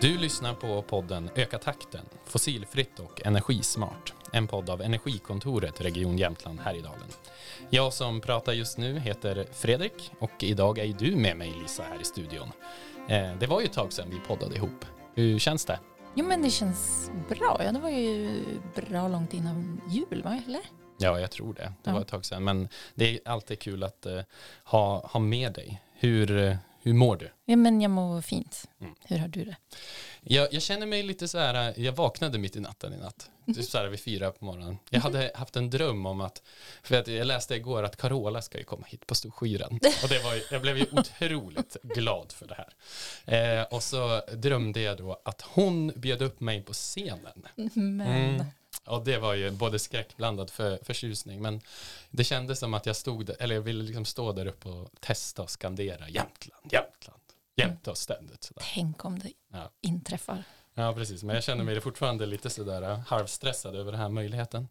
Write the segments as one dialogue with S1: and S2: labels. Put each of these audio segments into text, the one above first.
S1: Du lyssnar på podden Öka takten, fossilfritt och energismart. En podd av Energikontoret Region Jämtland Härjedalen. Jag som pratar just nu heter Fredrik och idag är du med mig Lisa här i studion. Eh, det var ju ett tag sedan vi poddade ihop. Hur känns det?
S2: Jo men det känns bra. Ja, det var ju bra långt innan jul, va? eller?
S1: Ja, jag tror det. Det var ett tag sedan. Men det är alltid kul att eh, ha, ha med dig. Hur, eh, hur mår du?
S2: Ja men jag mår fint.
S1: Mm.
S2: Hur har du det?
S1: Jag, jag känner mig lite så här, jag vaknade mitt i natten i natt. Typ så här vid fyra på morgonen. Jag hade haft en dröm om att, för att jag läste igår att Carola ska ju komma hit på Storskyran. Och det var, jag blev ju otroligt glad för det här. Eh, och så drömde jag då att hon bjöd upp mig på scenen.
S2: Men
S1: Mm. Och det var ju både skräckblandad för, förtjusning, men det kändes som att jag stod där, eller jag ville liksom stå där uppe och testa och skandera Jämtland, Jämtland, jämt och ständigt. Sådär.
S2: tänk om det
S1: Ja.
S2: inträffar.
S1: Ja, precis. Men jag känner mig fortfarande lite sådär äh, halvstressad över den här möjligheten.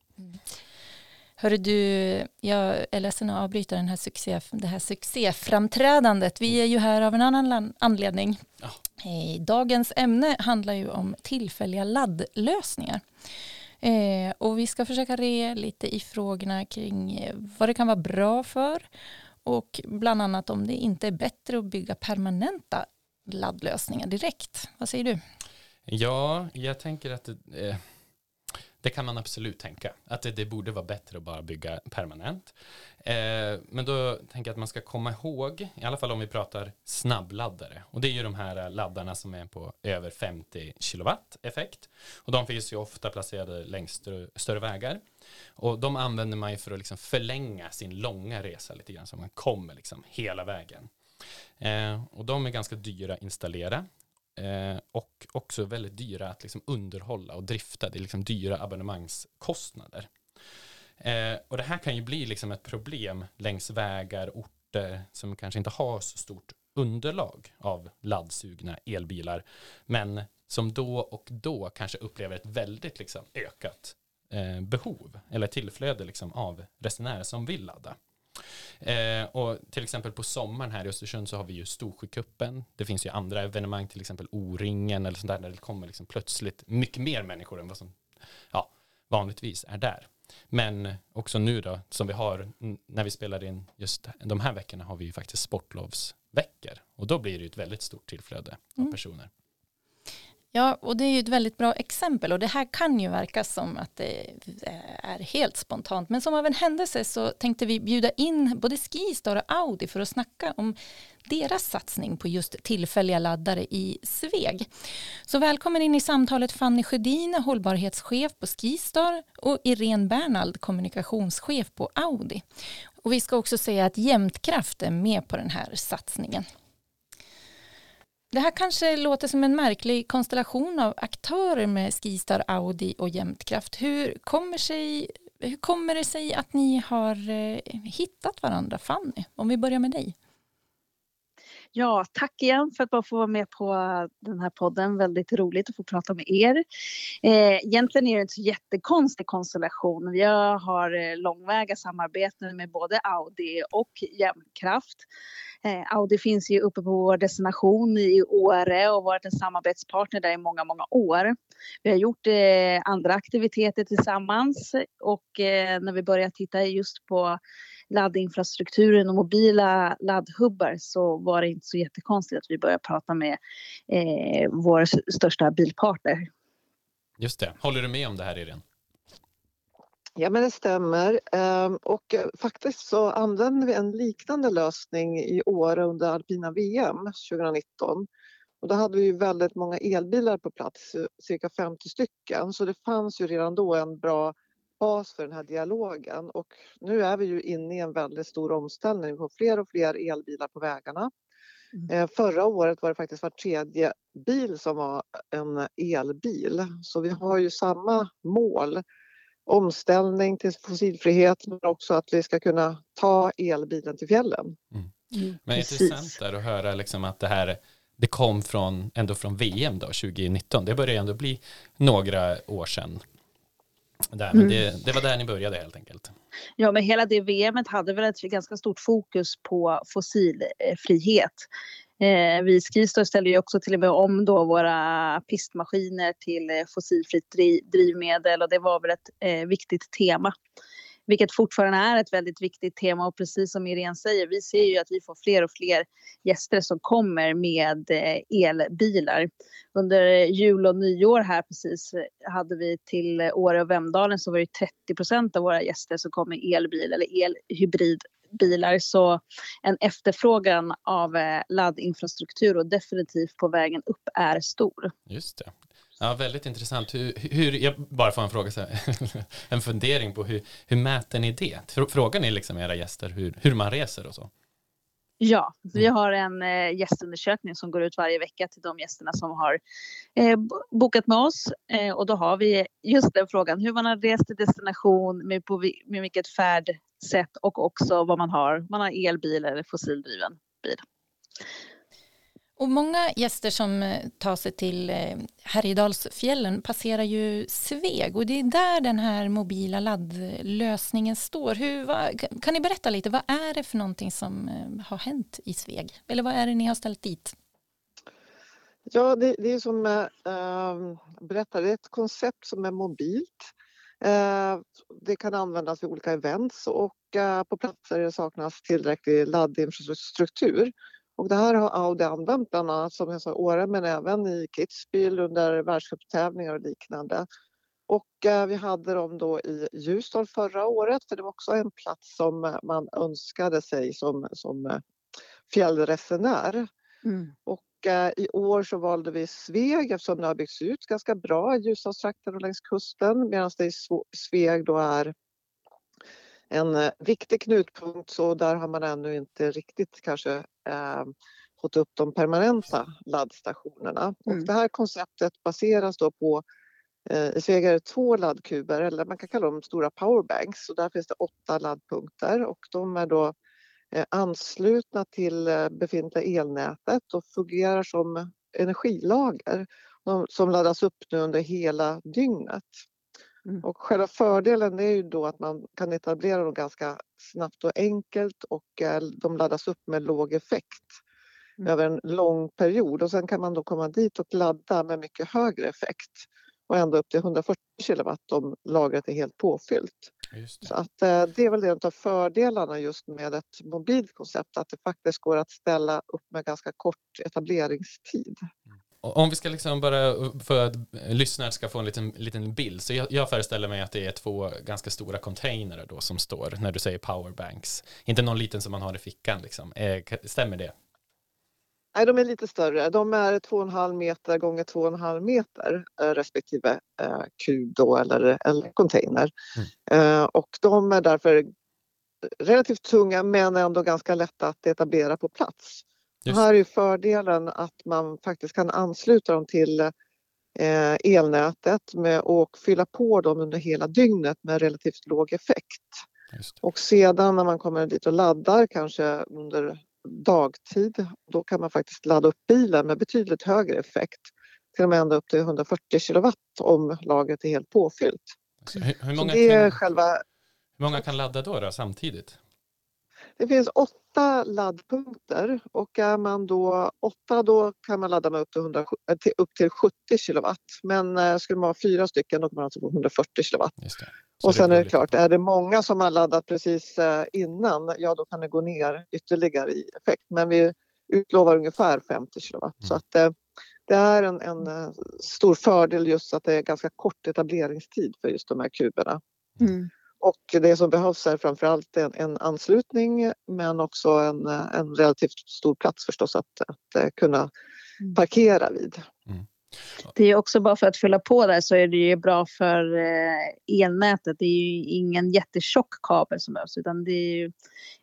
S2: Hörru du, jag är ledsen att avbryta den här succé, det här succéframträdandet. Vi är ju här av en annan anledning.
S1: Ja.
S2: Eh, Dagens ämne handlar ju om tillfälliga laddlösningar. Eh, och vi ska försöka re lite i frågorna kring eh, vad det kan vara bra för och bland annat om det inte är bättre att bygga permanenta laddlösningar direkt. Vad säger du?
S1: Ja, jag tänker att det, eh, det kan man absolut tänka. Att det, det borde vara bättre att bara bygga permanent. Eh, men då tänker jag att man ska komma ihåg, i alla fall om vi pratar snabbladdare. Och det är ju de här eh, laddarna som är på över 50 kilowatt effekt. Och de finns ju ofta placerade längs större, större vägar. Och de använder man ju för att liksom förlänga sin långa resa lite grann, så man kommer liksom hela vägen. Eh, och de är ganska dyra att installera. Eh, och också väldigt dyra att liksom underhålla och drifta. Det är liksom dyra abonnemangskostnader. Eh, och det här kan ju bli liksom ett problem längs vägar, orter som kanske inte har så stort underlag av laddsugna elbilar, men som då och då kanske upplever ett väldigt liksom ökat eh, behov eller tillflöde liksom av resenärer som vill ladda. Eh, och till exempel på sommaren här i Östersund så har vi ju Storsjökuppen. Det finns ju andra evenemang, till exempel O-ringen eller sånt där, där det kommer liksom plötsligt mycket mer människor än vad som ja, vanligtvis är där. Men också nu då, som vi har, när vi spelar in just de här veckorna har vi ju faktiskt sportlovsveckor. Och då blir det ju ett väldigt stort tillflöde av
S2: Mm.
S1: personer.
S2: Ja, och det är ju ett väldigt bra exempel och det här kan ju verka som att det eh, är helt spontant. Men som av en händelse så tänkte vi bjuda in både Skistar och Audi för att snacka om deras satsning på just tillfälliga laddare i Sveg. Så välkommen in i samtalet Fanny Sjödin, hållbarhetschef på Skistar och Irene Bernald, kommunikationschef på Audi. Och vi ska också säga att Jämtkraft är med på den här satsningen. Det här kanske låter som en märklig konstellation av aktörer med Skistar, Audi och Jämtkraft. Hur kommer, sig, hur kommer det sig att ni har eh, hittat varandra, Fanny? Om vi börjar med dig.
S3: Ja, tack igen för att bara få vara med på den här podden. Väldigt roligt att få prata med er. Eh, egentligen är det inte så jättekonstig konstellation. Jag har eh, långväga samarbeten med både Audi och Jämtkraft. Eh, Audi finns ju uppe på vår destination i Åre och varit en samarbetspartner där i många, många år. Vi har gjort eh, andra aktiviteter tillsammans och eh, när vi börjar titta just på laddinfrastrukturen och mobila laddhubbar så var det inte så jättekonstigt att vi började prata med eh, vår största bilpartner.
S1: Just det. Håller du med om det här Irene?
S4: Ja, men det stämmer. Ehm, Och eh, faktiskt så använde vi en liknande lösning i Åre under alpina VM 2019. Och då hade vi ju väldigt många elbilar på plats, eh, cirka 50 stycken. Så det fanns ju redan då en bra bas för den här dialogen. Och nu är vi ju inne i en väldigt stor omställning. Vi får fler och fler elbilar på vägarna.
S3: Mm.
S4: Eh, Förra året var det faktiskt var tredje bil som var en elbil. Så vi har ju samma mål omställning till fossilfrihet men också att vi ska kunna ta elbilen till fjällen.
S1: Men
S3: Precis.
S1: intressant där att höra liksom att det här det kom från, ändå från VM då, 2019. Det börjar ändå bli några år sedan. Där, men
S3: Mm.
S1: det, det var där ni började helt enkelt.
S3: Ja, men hela det VMet hade väl ett ganska stort fokus på fossilfrihet. Eh, vi Skistar ställer ju också till och med om då våra pistmaskiner till fossilfritt drivmedel och det var väl ett eh, viktigt tema vilket fortfarande är ett väldigt viktigt tema och precis som Irene säger, vi ser ju att vi får fler och fler gäster som kommer med eh, elbilar. Under jul och nyår här precis eh, hade vi till Åre och Vemdalen så var det 30 procent av våra gäster som kom med elbil eller elhybridbilar. Så en efterfrågan av eh, laddinfrastruktur och definitivt på vägen upp är stor.
S1: Just det. Ja, väldigt intressant. Hur, hur, jag bara får en fråga, så här, en fundering på hur, hur mäter ni det? Frågar ni liksom era gäster hur, hur man reser och så?
S3: Ja, vi mm. har en eh, gästundersökning som går ut varje vecka till de gästerna som har eh, bokat med oss. Eh, och då har vi just den frågan, hur man har rest till destination, med, på, med vilket färdsätt och också vad man har. Man har elbil eller fossildriven bil.
S2: Och många gäster som eh, tar sig till eh, Härjedalsfjällen passerar ju Sveg och det är där den här mobila laddlösningen står. Hur, vad, kan ni berätta lite, vad är det för någonting som eh, har hänt i Sveg? Eller vad är det ni har ställt dit?
S4: Ja, det, det är som ehm, jag äh, berättade, ett koncept som är mobilt. Äh, det kan användas vid olika events och äh, på platser där det saknas tillräcklig laddinfrastruktur. Och det här har Audi använt bland annat som jag sa Åre men även i Kitzbühel under världscuptävlingar och liknande. Och eh, vi hade dem då i Ljusdal förra året för det var också en plats som man önskade sig som, som eh, fjällresenär. Mm. Och eh, i år så valde vi Sveg eftersom det har byggts ut ganska bra i Ljusdalstrakten och längs kusten medan det i Sveg då är en eh, viktig knutpunkt så där har man ännu inte riktigt kanske eh, fått upp de permanenta laddstationerna. Mm. Och det här konceptet baseras då på eh, i Sveg är det två laddkuber eller man kan kalla dem stora powerbanks och där finns det åtta laddpunkter och de är då eh, anslutna till eh, befintliga elnätet och fungerar som energilager som laddas upp nu under hela dygnet. Mm. Och själva fördelen är ju då att man kan etablera dem ganska snabbt och enkelt och eh, de laddas upp med låg effekt mm. över en lång period och sen kan man då komma dit och ladda med mycket högre effekt och ända upp till 140 kilowatt om lagret är helt påfyllt. Så att eh, det är väl en av fördelarna just med ett mobilt koncept att det faktiskt går att ställa upp med ganska kort etableringstid.
S1: Om vi ska liksom bara, för att lyssnare ska få en liten, liten bild, så jag, jag föreställer mig att det är två ganska stora containrar då som står när du säger powerbanks. Inte någon liten som man har i fickan liksom. Eh, stämmer det?
S4: Nej, de är lite större. De är 2,5 meter gånger 2,5 meter eh, respektive eh, kub då, eller, eller container. Mm. Eh, och de är därför relativt tunga men ändå ganska lätta att etablera på plats. Just. Här är fördelen att man faktiskt kan ansluta dem till eh, elnätet med, och fylla på dem under hela dygnet med relativt låg effekt. Och sedan när man kommer dit och laddar, kanske under dagtid, då kan man faktiskt ladda upp bilen med betydligt högre effekt. Till och med ända upp till 140 kilowatt om lagret är helt påfyllt.
S1: Alltså, hur, hur, många kan, själva... hur många kan ladda då, då samtidigt?
S4: Det finns åtta laddpunkter och är man då åtta då kan man ladda med upp till, 100, eh, till, upp till 70 kilowatt. Men eh, skulle man ha fyra stycken då kan man alltså få 140 kilowatt. Och sen är det klart, är det många som har laddat precis eh, innan, ja då kan det gå ner ytterligare i effekt. Men vi utlovar ungefär 50 kilowatt. Mm. Så att det är en, en, stor fördel just att det är ganska kort etableringstid för just de här kuberna. Mm. Och det som behövs är framförallt en, en anslutning men också en, en relativt stor plats förstås att, att eh, kunna mm. parkera vid. Mm.
S3: Det är också bara för att fylla på där så är det ju bra för eh, elnätet. Det är ju ingen jättetjock kabel som behövs utan det är ju,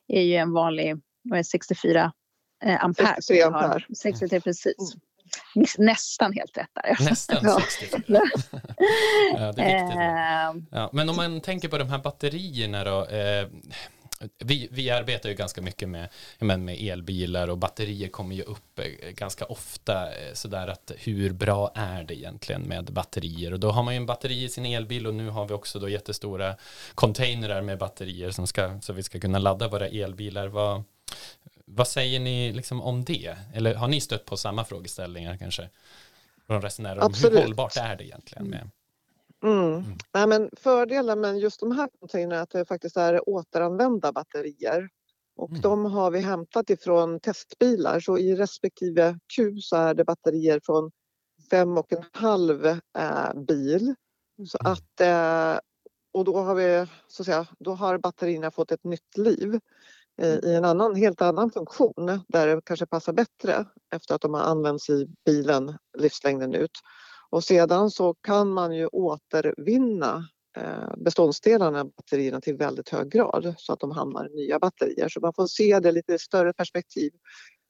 S3: är ju en vanlig vad är 64 eh, ampere.
S4: 63 ampere.
S3: 63 precis. Mm. Nästan helt rätt där.
S1: Nästan ja. 60. ja, det är viktigt. Ehm. Ja, men om man tänker på de här batterierna då. Eh, vi, vi arbetar ju ganska mycket med, med elbilar och batterier kommer ju upp eh, ganska ofta eh, sådär att hur bra är det egentligen med batterier och då har man ju en batteri i sin elbil och nu har vi också då jättestora containrar med batterier som ska, så vi ska kunna ladda våra elbilar. Vad, vad säger ni liksom om det? Eller har ni stött på samma frågeställningar kanske? Från resenärer om hur hållbart är det egentligen med
S4: Mm. Mm. Nej, men fördelen med just de här containrarna är att det faktiskt är återanvända batterier. Och mm. de har vi hämtat ifrån testbilar så i respektive Q så är det batterier från fem och en halv eh, bil. Så mm. att, eh, och då har vi så att säga, då har batterierna fått ett nytt liv i en annan, helt annan funktion där det kanske passar bättre efter att de har använts i bilen livslängden ut. Och sedan så kan man ju återvinna eh, beståndsdelarna i batterierna till väldigt hög grad så att de hamnar i nya batterier. Så man får se det lite större perspektiv.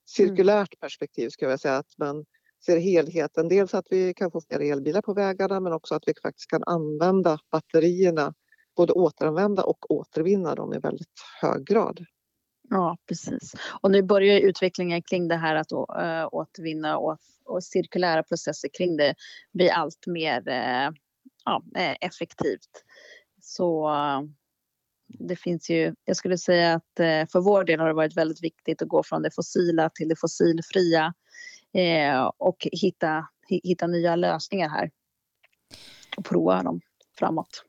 S4: Cirkulärt perspektiv ska jag säga att man ser helheten. Dels att vi kan få fler elbilar på vägarna men också att vi faktiskt kan använda batterierna, både återanvända och återvinna dem i väldigt hög grad.
S3: Ja, precis. Och nu börjar utvecklingen kring det här att äh, återvinna och, och cirkulära processer kring det bli allt mer äh, ja, effektivt. Så det finns ju, jag skulle säga att för vår del har det varit väldigt viktigt att gå från det fossila till det fossilfria eh, och hitta, hitta nya lösningar här och prova dem framåt.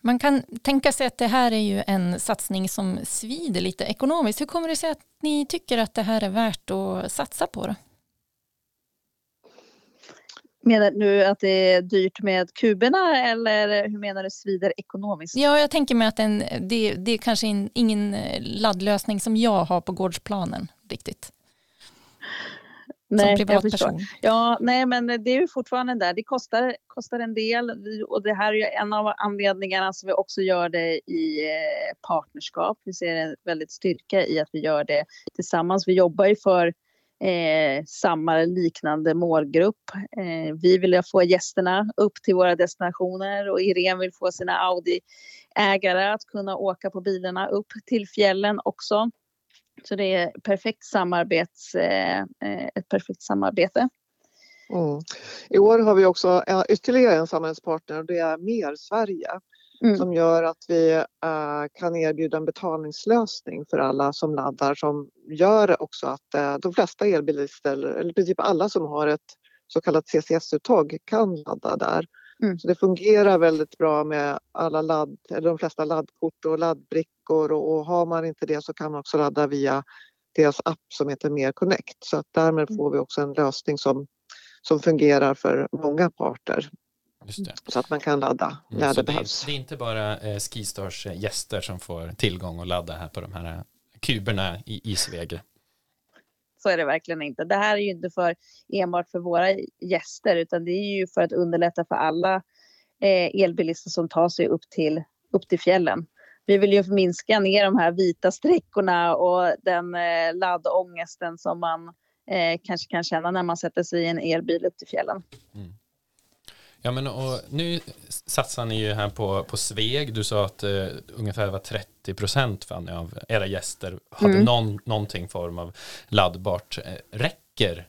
S2: Man kan tänka sig att det här är ju en satsning som svider lite ekonomiskt. Hur kommer det sig att ni tycker att det här är värt att satsa på? Då?
S3: Menar du att det är dyrt med kuberna eller hur menar du svider ekonomiskt?
S2: Ja, jag tänker mig att en, det, det är kanske in, ingen laddlösning som jag har på gårdsplanen riktigt.
S3: Nej, som privatperson? Ja, nej, men det är ju fortfarande där. Det kostar, kostar en del och det här är en av anledningarna som vi också gör det i eh, partnerskap. Vi ser en väldigt styrka i att vi gör det tillsammans. Vi jobbar ju för eh, samma liknande målgrupp. Eh, vi vill få gästerna upp till våra destinationer och Irene vill få sina Audi-ägare att kunna åka på bilarna upp till fjällen också. Så det är perfekt samarbets, eh, eh, ett perfekt samarbete.
S4: Mm. I år har vi också ytterligare en samarbetspartner och det är Mer Sverige mm. som gör att vi kan erbjuda en betalningslösning för alla som laddar som gör också att de flesta elbilister, eller i princip alla som har ett så kallat CCS-uttag kan ladda där. Mm. Så det fungerar väldigt bra med alla ladd, eller de flesta laddkort och laddbrickor och, och har man inte det så kan man också ladda via deras app som heter Mer Connect. Så att därmed mm. får vi också en lösning som, som fungerar för många parter. Så att man kan ladda
S1: när mm, det behövs. Det är inte bara eh, Skistars gäster som får tillgång att ladda här på de här kuberna i, i Sveg.
S3: Så är det verkligen inte. Det här är ju inte för enbart för våra gäster utan det är ju för att underlätta för alla eh, elbilister som tar sig upp till, upp till fjällen. Vi vill ju minska ner de här vita sträckorna och den eh, laddångesten som man eh, kanske kan känna när man sätter sig i en elbil upp till fjällen. Mm.
S1: Ja, men och nu satsar ni ju här på, på Sveg. Du sa att uh, ungefär var 30 procent av era gäster hade mm. någon, någonting form av laddbart. Uh, räcker,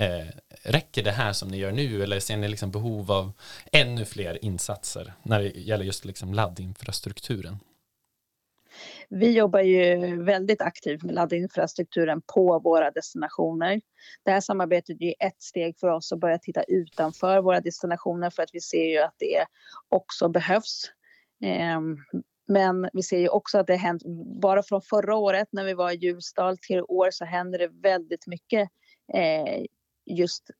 S1: uh, räcker det här som ni gör nu eller ser ni liksom behov av ännu fler insatser när det gäller just liksom laddinfrastrukturen?
S3: Vi jobbar ju väldigt aktivt med laddinfrastrukturen på våra destinationer. Det här samarbetet är ett steg för oss att börja titta utanför våra destinationer för att vi ser ju att det också behövs. Ehm, men vi ser ju också att det har hänt, bara från förra året när vi var i Ljusdal till i år så händer det väldigt mycket eh, just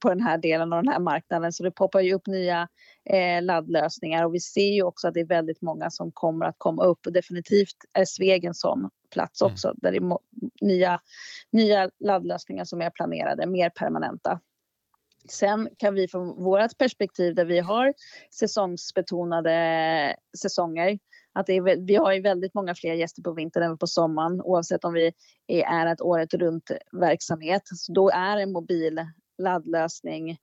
S3: på den här delen av den här marknaden. Så det poppar ju upp nya eh, laddlösningar och vi ser ju också att det är väldigt många som kommer att komma upp och definitivt är Sveg en sån plats mm. också mm. där det är nya, nya laddlösningar som är planerade, mer permanenta. Sen kan vi från vårt perspektiv där vi har säsongsbetonade säsonger att är, vi har ju väldigt många fler gäster på vintern än på sommaren oavsett om vi är ett året runt verksamhet. Så då är en mobil laddlösning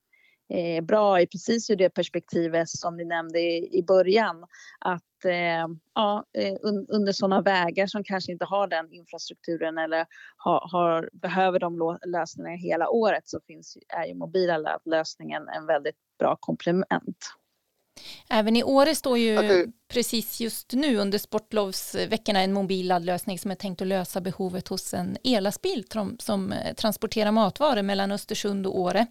S3: eh, bra i precis ur det perspektivet som ni nämnde i, i början. Att eh, ja, eh, un, under sådana vägar som kanske inte har den infrastrukturen eller har, har, behöver de lösningarna hela året så finns, är ju mobila laddlösningen en väldigt bra komplement.
S2: Även i Åre står ju precis just nu under sportlovsveckorna en mobil laddlösning som är tänkt att lösa behovet hos en ellastbil som eh, transporterar matvaror mellan Östersund och Åre.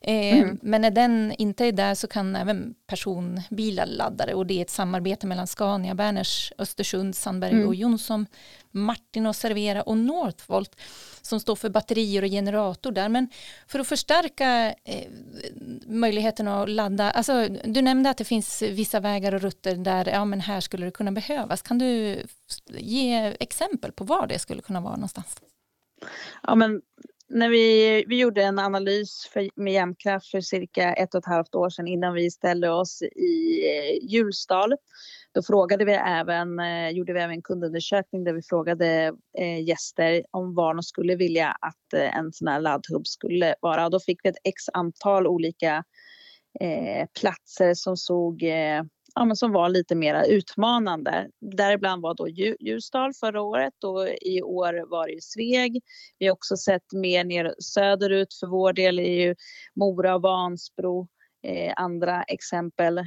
S2: Eh, mm. Men när den inte är där så kan även personbilar ladda det och det är ett samarbete mellan Scania, Berners, Östersund, Sandberg mm. och Jonsson, Martin och Servera och Northvolt som står för batterier och generator där. Men för att förstärka eh, möjligheten att ladda, alltså du nämnde att det finns vissa vägar och rutter där, ja men här skulle det kunna behövas. Kan du ge exempel på var det skulle kunna vara någonstans?
S3: Ja men när vi, vi gjorde en analys för, med Jämtkraft för cirka ett och ett halvt år sedan innan vi ställde oss i eh, Hjulsdal. Då frågade vi även, eh, gjorde vi även kundundersökning där vi frågade eh, gäster om var de skulle vilja att eh, en sån här laddhub skulle vara. Och då fick vi ett x antal olika eh, platser som såg eh, ja, men som var lite mer utmanande. Däribland var då Ljusdal förra året och i år var det Sveg. Vi har också sett mer ner söderut för vår del är ju Mora och Vansbro eh, andra exempel eh,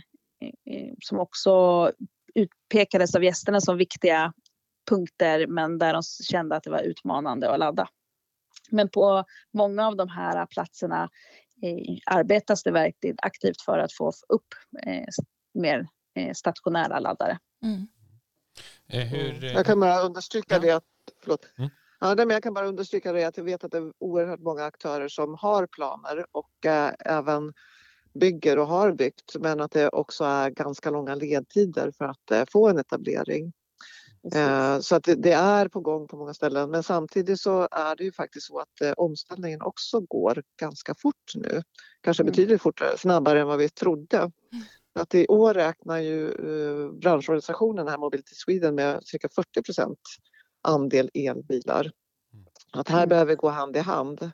S3: eh, som också utpekades av gästerna som viktiga punkter men där de kände att det var utmanande att ladda. Men på många av de här platserna eh, arbetas det verkligen aktivt för att få upp eh, mer stationära laddare. Mm.
S4: Eh, hur, jag kan bara understryka ja. det att, förlåt. Mm. Ja, men jag kan bara understryka det att jag vet att det är oerhört många aktörer som har planer och äh, även bygger och har byggt men att det också är ganska långa ledtider för att äh, få en etablering. Äh, så att det, det, är på gång på många ställen men samtidigt så är det ju faktiskt så att omställningen också går ganska fort nu. Kanske mm. betydligt fortare, snabbare än vad vi trodde. Att i år räknar ju eh, branschorganisationen här Mobility Sweden med cirka 40 procent andel elbilar. Mm. Att här mm. behöver gå hand i hand.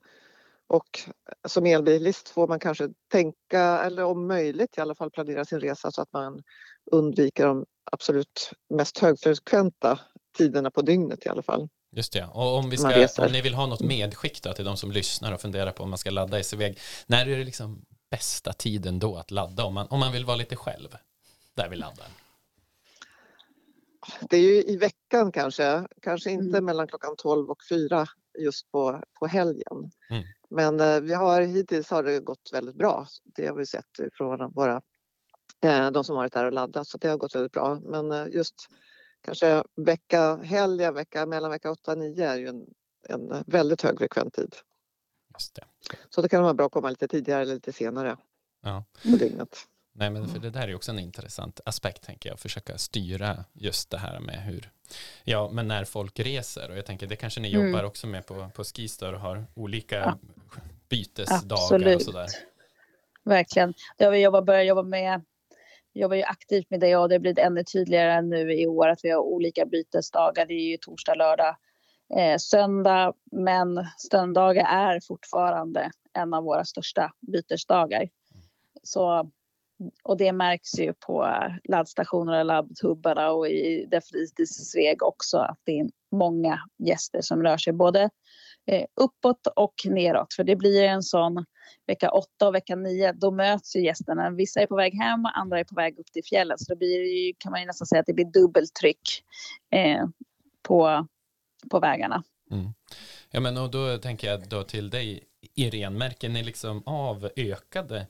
S4: Och som elbilist får man kanske tänka, eller om möjligt i alla fall planera sin resa så att man undviker de absolut mest högfrekventa tiderna på dygnet i alla fall.
S1: Just det, och om, vi ska, om ni vill ha något medskick då till de som lyssnar och funderar på om man ska ladda i sig när är det liksom bästa tiden då att ladda om man, om man vill vara lite själv där vi laddar?
S4: Det är ju i veckan kanske, kanske inte mm. mellan klockan 12 och 4 just på, på helgen. Mm. Men eh, vi har, hittills har det gått väldigt bra. Det har vi sett från våra, eh, de som varit där och laddat så det har gått väldigt bra. Men eh, just kanske vecka, helgen, vecka mellan vecka 8 och 9 är ju en, en väldigt högfrekvent tid. Just det. Så det kan vara bra att komma lite tidigare eller lite senare ja. på dygnet.
S1: Nej, men för det där är också en intressant aspekt, tänker jag, försöka styra just det här med hur, ja, men när folk reser och jag tänker det kanske ni mm. jobbar också med på, på Skistar och har olika ja. bytesdagar Absolut. och sådär.
S3: Verkligen. Det har vi jobbat, börjat jobba med jobbar ju aktivt med det och det har blivit ännu tydligare nu i år att vi har olika bytesdagar. Det är ju torsdag, lördag, eh, söndag, men söndagar är fortfarande en av våra största bytesdagar. Så, och det märks ju på laddstationerna, och laddhubbarna och i definitivt i Sveg också att det är många gäster som rör sig både eh, uppåt och neråt. För det blir en sån vecka 8 och vecka 9, då möts ju gästerna. Vissa är på väg hem, andra är på väg upp till fjällen. Så då blir, kan man ju nästan säga att det blir dubbeltryck eh, på på vägarna. Mm.
S1: Ja, men och då tänker jag då till dig, Irene, märker ni liksom av ökade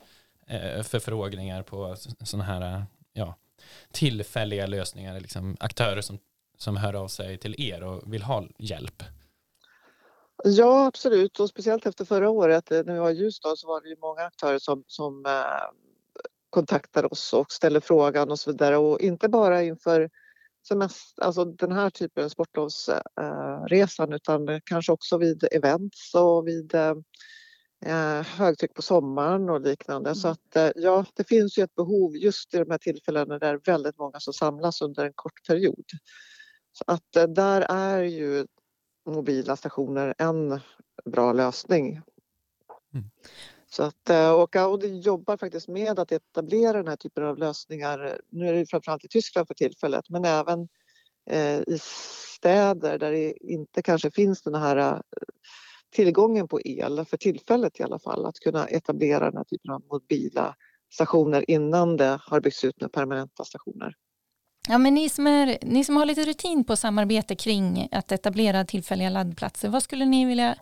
S1: eh, förfrågningar på sådana här ja, tillfälliga lösningar, liksom aktörer som, som hör av sig till er och vill ha hjälp?
S4: Ja, absolut. Och speciellt efter förra året eh, när vi var i Ljusdal så var det ju många aktörer som, som eh, kontaktar oss och ställer frågan och så vidare. Och inte bara inför semester, alltså den här typen av sportlovsresan utan kanske också vid events och vid eh, högtryck på sommaren och liknande. Mm. Så att eh, ja, det finns ju ett behov just i de här tillfällena där det är väldigt många som samlas under en kort period. Så att eh, där är ju mobila stationer en bra lösning. Mm. Så att, eh, och Audi jobbar faktiskt med att etablera den här typen av lösningar. Nu är det framförallt i Tyskland för tillfället men även eh, i städer där det inte kanske finns den här eh, tillgången på el, för tillfället i alla fall, att kunna etablera den här typen av mobila stationer innan det har byggts ut med permanenta stationer.
S2: Ja, men ni som, är, ni som har lite rutin på samarbete kring att etablera tillfälliga laddplatser, vad skulle ni vilja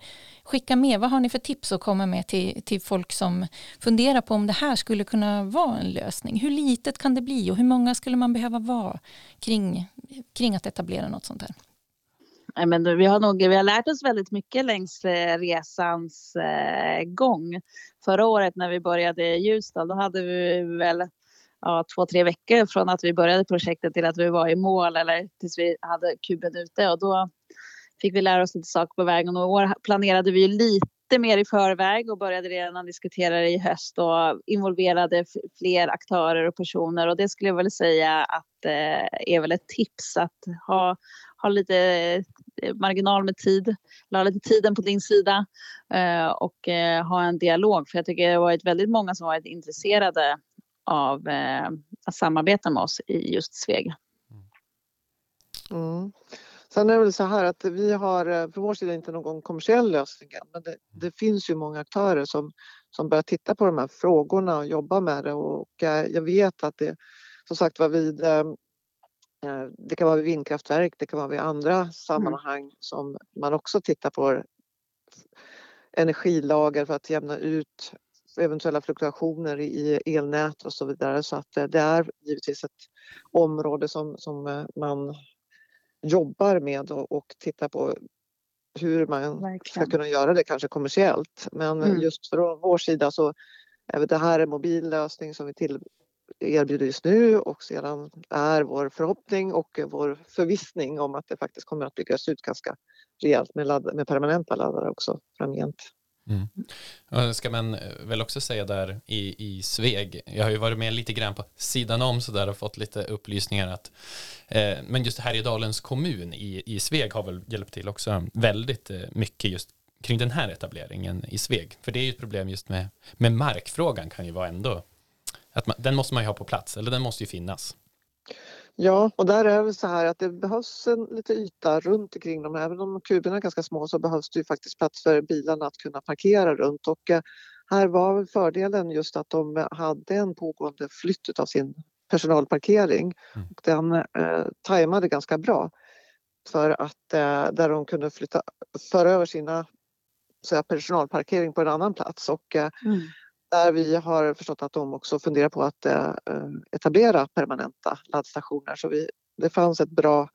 S2: skicka med? Vad har ni för tips att komma med till, till folk som funderar på om det här skulle kunna vara en lösning? Hur litet kan det bli och hur många skulle man behöva vara kring, kring att etablera något sånt här?
S3: Nej, men vi, har nog, vi har lärt oss väldigt mycket längs eh, resans eh, gång. Förra året när vi började i Ljusdal då hade vi väl ja, två, tre veckor från att vi började projektet till att vi var i mål eller tills vi hade kuben ute. Och då fick vi lära oss lite saker på vägen. Och i år planerade vi lite mer i förväg och började redan diskutera det i höst och involverade fler aktörer och personer. Och det skulle jag väl säga att eh, är väl ett tips att ha, ha lite eh, marginal med tid, la lite tiden på din sida eh, och eh, ha en dialog. För jag tycker det har varit väldigt många som varit intresserade av eh, att samarbeta med oss i just Sveg.
S4: Mm. Sen är det väl så här att vi har eh, från vår sida inte någon kommersiell lösning än, men det, det, finns ju många aktörer som, som börjar titta på de här frågorna och jobba med det och eh, jag vet att det som sagt var vid eh, det kan vara vid vindkraftverk, det kan vara vid andra sammanhang mm. som man också tittar på energilager för att jämna ut eventuella fluktuationer i elnät och så vidare. Så att det är givetvis ett område som, som man jobbar med och, och tittar på hur man Verkligen. ska kunna göra det kanske kommersiellt. Men mm. just från vår sida så är det här en mobil lösning som vi till erbjuder just nu och sedan är vår förhoppning och vår förvissning om att det faktiskt kommer att byggas ut ganska rejält med, ladd, med permanenta laddare också framgent.
S1: Mm. Och ska man eh, väl också säga där i, i Sveg, jag har ju varit med lite grann på sidan om så där och fått lite upplysningar att eh, men just Härjedalens kommun i, i Sveg har väl hjälpt till också väldigt eh, mycket just kring den här etableringen i Sveg. För det är ju ett problem just med, med markfrågan kan ju vara ändå att man, den måste man ju ha på plats eller den måste ju finnas.
S4: Ja, och där är det så här att det behövs en lite yta runt omkring dem. Även om kuberna är ganska små så behövs det ju faktiskt plats för bilarna att kunna parkera runt. Och eh, här var fördelen just att de hade en pågående flytt av sin personalparkering. Mm. Och den eh, tajmade ganska bra för att eh, där de kunde flytta, föra över sina så personalparkering på en annan plats. Och, eh, mm där vi har förstått att de också funderar på att eh, eh, etablera permanenta laddstationer. Så vi, det fanns ett bra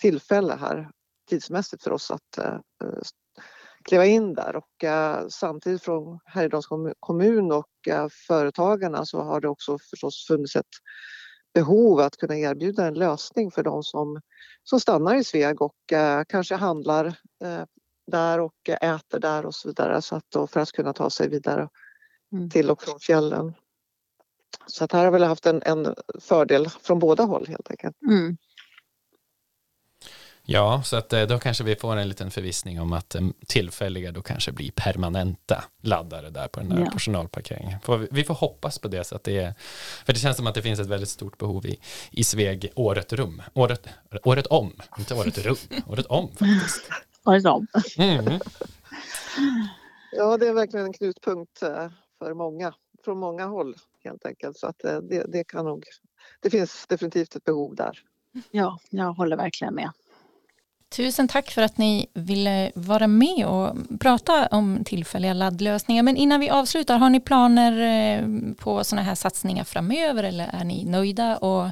S4: tillfälle här tidsmässigt för oss att eh, kliva in där och samtidigt från Härjedalens kommun och företagarna så har det också förstås funnits ett behov att kunna erbjuda en lösning för de som, som stannar i Sveg och kanske handlar där och äter där och så vidare så att, för att kunna ta sig vidare mm. till och från fjällen. Så att här har vi haft en, en fördel från båda håll helt enkelt. Mm.
S1: Ja, så att eh, då kanske vi får en liten förvissning om att eh, tillfälliga då kanske blir permanenta laddare där på den där ja. personalparkeringen. vi får hoppas på det så att det är, för det känns som att det finns ett väldigt stort behov i, i Sveg året rum, året, året om, inte året rum, året om faktiskt.
S3: Året om. Mm.
S4: Ja, det är verkligen en knutpunkt eh, för många, från många håll helt enkelt. Så att eh, det, det kan nog, det finns definitivt ett behov där.
S3: Ja, jag håller verkligen med.
S2: Tusen tack för att ni ville vara med och prata om tillfälliga laddlösningar. Men innan vi avslutar, har ni planer eh, på sådana här satsningar framöver eller är ni nöjda och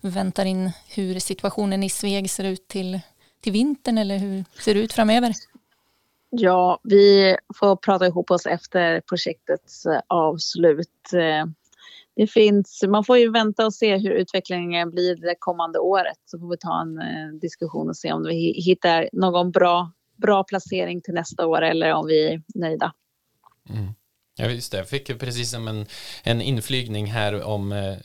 S2: väntar in hur situationen i Sveg ser ut till, till vintern eller hur ser det ut framöver?
S3: Ja, vi får prata ihop oss efter projektets eh, avslut. Eh, det finns, man får ju vänta och se hur utvecklingen blir det kommande året. Så får vi ta en eh, diskussion och se om vi hittar någon bra, bra placering till nästa år eller om vi är nöjda.
S1: Mm. Ja, just det. Jag fick precis som en, en inflygning här om, eh,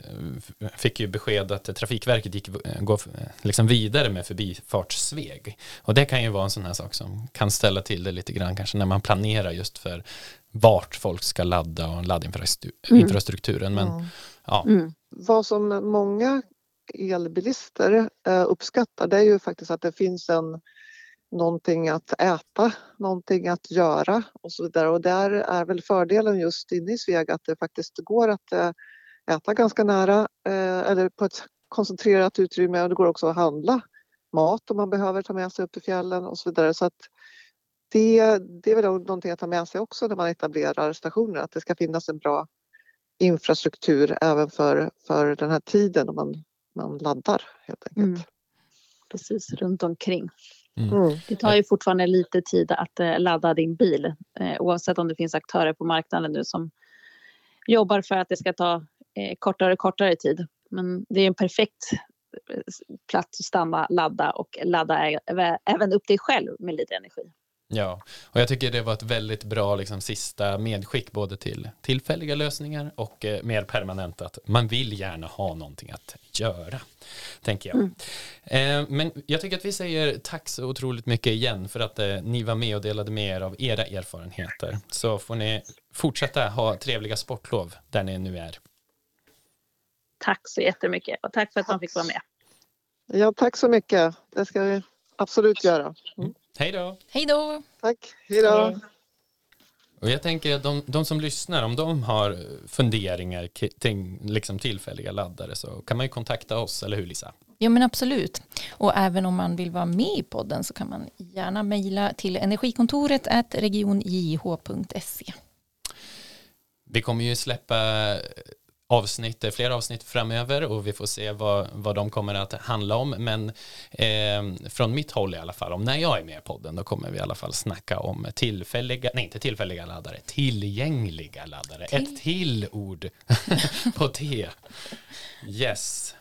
S1: fick ju besked att Trafikverket gick gå liksom vidare med förbifartssveg. Och det kan ju vara en sån här sak som kan ställa till det lite grann kanske när man planerar just för vart folk ska ladda och laddinfrastrukturen. Men, mm. Ja. Mm.
S4: Vad som många elbilister eh, uppskattar det är ju faktiskt att det finns en någonting att äta, någonting att göra och så vidare. Och där är väl fördelen just inne i Sveg att det faktiskt går att eh, äta ganska nära eh, eller på ett koncentrerat utrymme och det går också att handla mat om man behöver ta med sig upp i fjällen och så vidare. Så att det, det är väl någonting att ta med sig också när man etablerar stationer, att det ska finnas en bra infrastruktur även för, för den här tiden när man, man laddar helt enkelt.
S3: Mm. Precis, runt omkring.
S1: Mm.
S4: Mm.
S3: Det tar ju fortfarande lite tid att eh, ladda din bil eh, oavsett om det finns aktörer på marknaden nu som jobbar för att det ska ta eh, kortare och kortare tid. Men det är en perfekt plats att stanna, ladda och ladda även upp dig själv med lite energi.
S1: Ja, och jag tycker det var ett väldigt bra liksom, sista medskick både till tillfälliga lösningar och eh, mer permanent att man vill gärna ha någonting att göra, tänker jag. Eh, men jag tycker att vi säger tack så otroligt mycket igen för att eh, ni var med och delade med er av era erfarenheter. Så får ni fortsätta ha trevliga sportlov där ni nu är.
S3: Tack så jättemycket och tack för att man fick vara med.
S4: Ja, tack så mycket. Det ska vi absolut göra.
S1: Hej då!
S2: Hej då!
S4: Tack, hej då.
S1: Och jag tänker att de, de som lyssnar, om de har funderingar kring liksom tillfälliga laddare så kan man ju kontakta oss, eller hur Lisa?
S2: Ja men absolut. Och även om man vill vara med i podden så kan man gärna mejla till energikontoret regionjh.se.
S1: Vi kommer ju släppa avsnitt, flera avsnitt framöver och vi får se vad, vad de kommer att handla om. Men eh, från mitt håll i alla fall, om när jag är med i podden, då kommer vi i alla fall snacka om tillfälliga, nej inte tillfälliga laddare, tillgängliga laddare.
S2: Till-
S1: Ett till ord på T. Yes.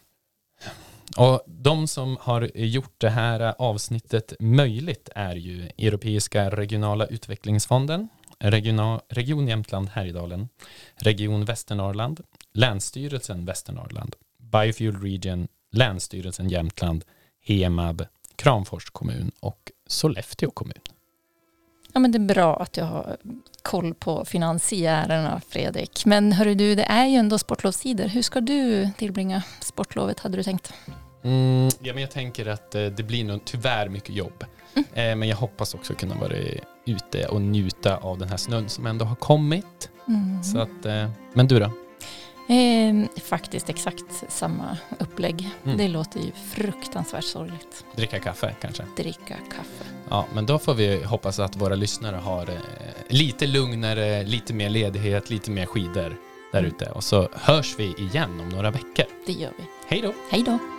S1: Och de som har gjort det här avsnittet möjligt är ju Europeiska regionala utvecklingsfonden, Regional, Region Jämtland Härjedalen, Region Västernorrland, Länsstyrelsen Västernorrland, Biofuel Region, Länsstyrelsen Jämtland, HEMAB, Kramfors kommun och Sollefteå kommun.
S2: Ja men det är bra att jag har koll på finansiärerna Fredrik. Men hörru du, det är ju ändå sportlovstider. Hur ska du tillbringa sportlovet hade du tänkt?
S1: Mm, ja, men jag tänker att eh, det blir nog tyvärr mycket jobb. Eh, men jag hoppas också kunna vara ute och njuta av den här snön som ändå har kommit.
S2: Mm.
S1: Så att, eh, men du då?
S2: Eh, faktiskt exakt samma upplägg.
S1: Mm.
S2: Det låter ju fruktansvärt sorgligt.
S1: Dricka kaffe kanske?
S2: Dricka kaffe.
S1: Ja, men då får vi hoppas att våra lyssnare har eh, lite lugnare, lite mer ledighet, lite mer skidor där ute. Och så hörs vi igen om några veckor.
S2: Det gör vi.
S1: Hej då!
S2: Hej då!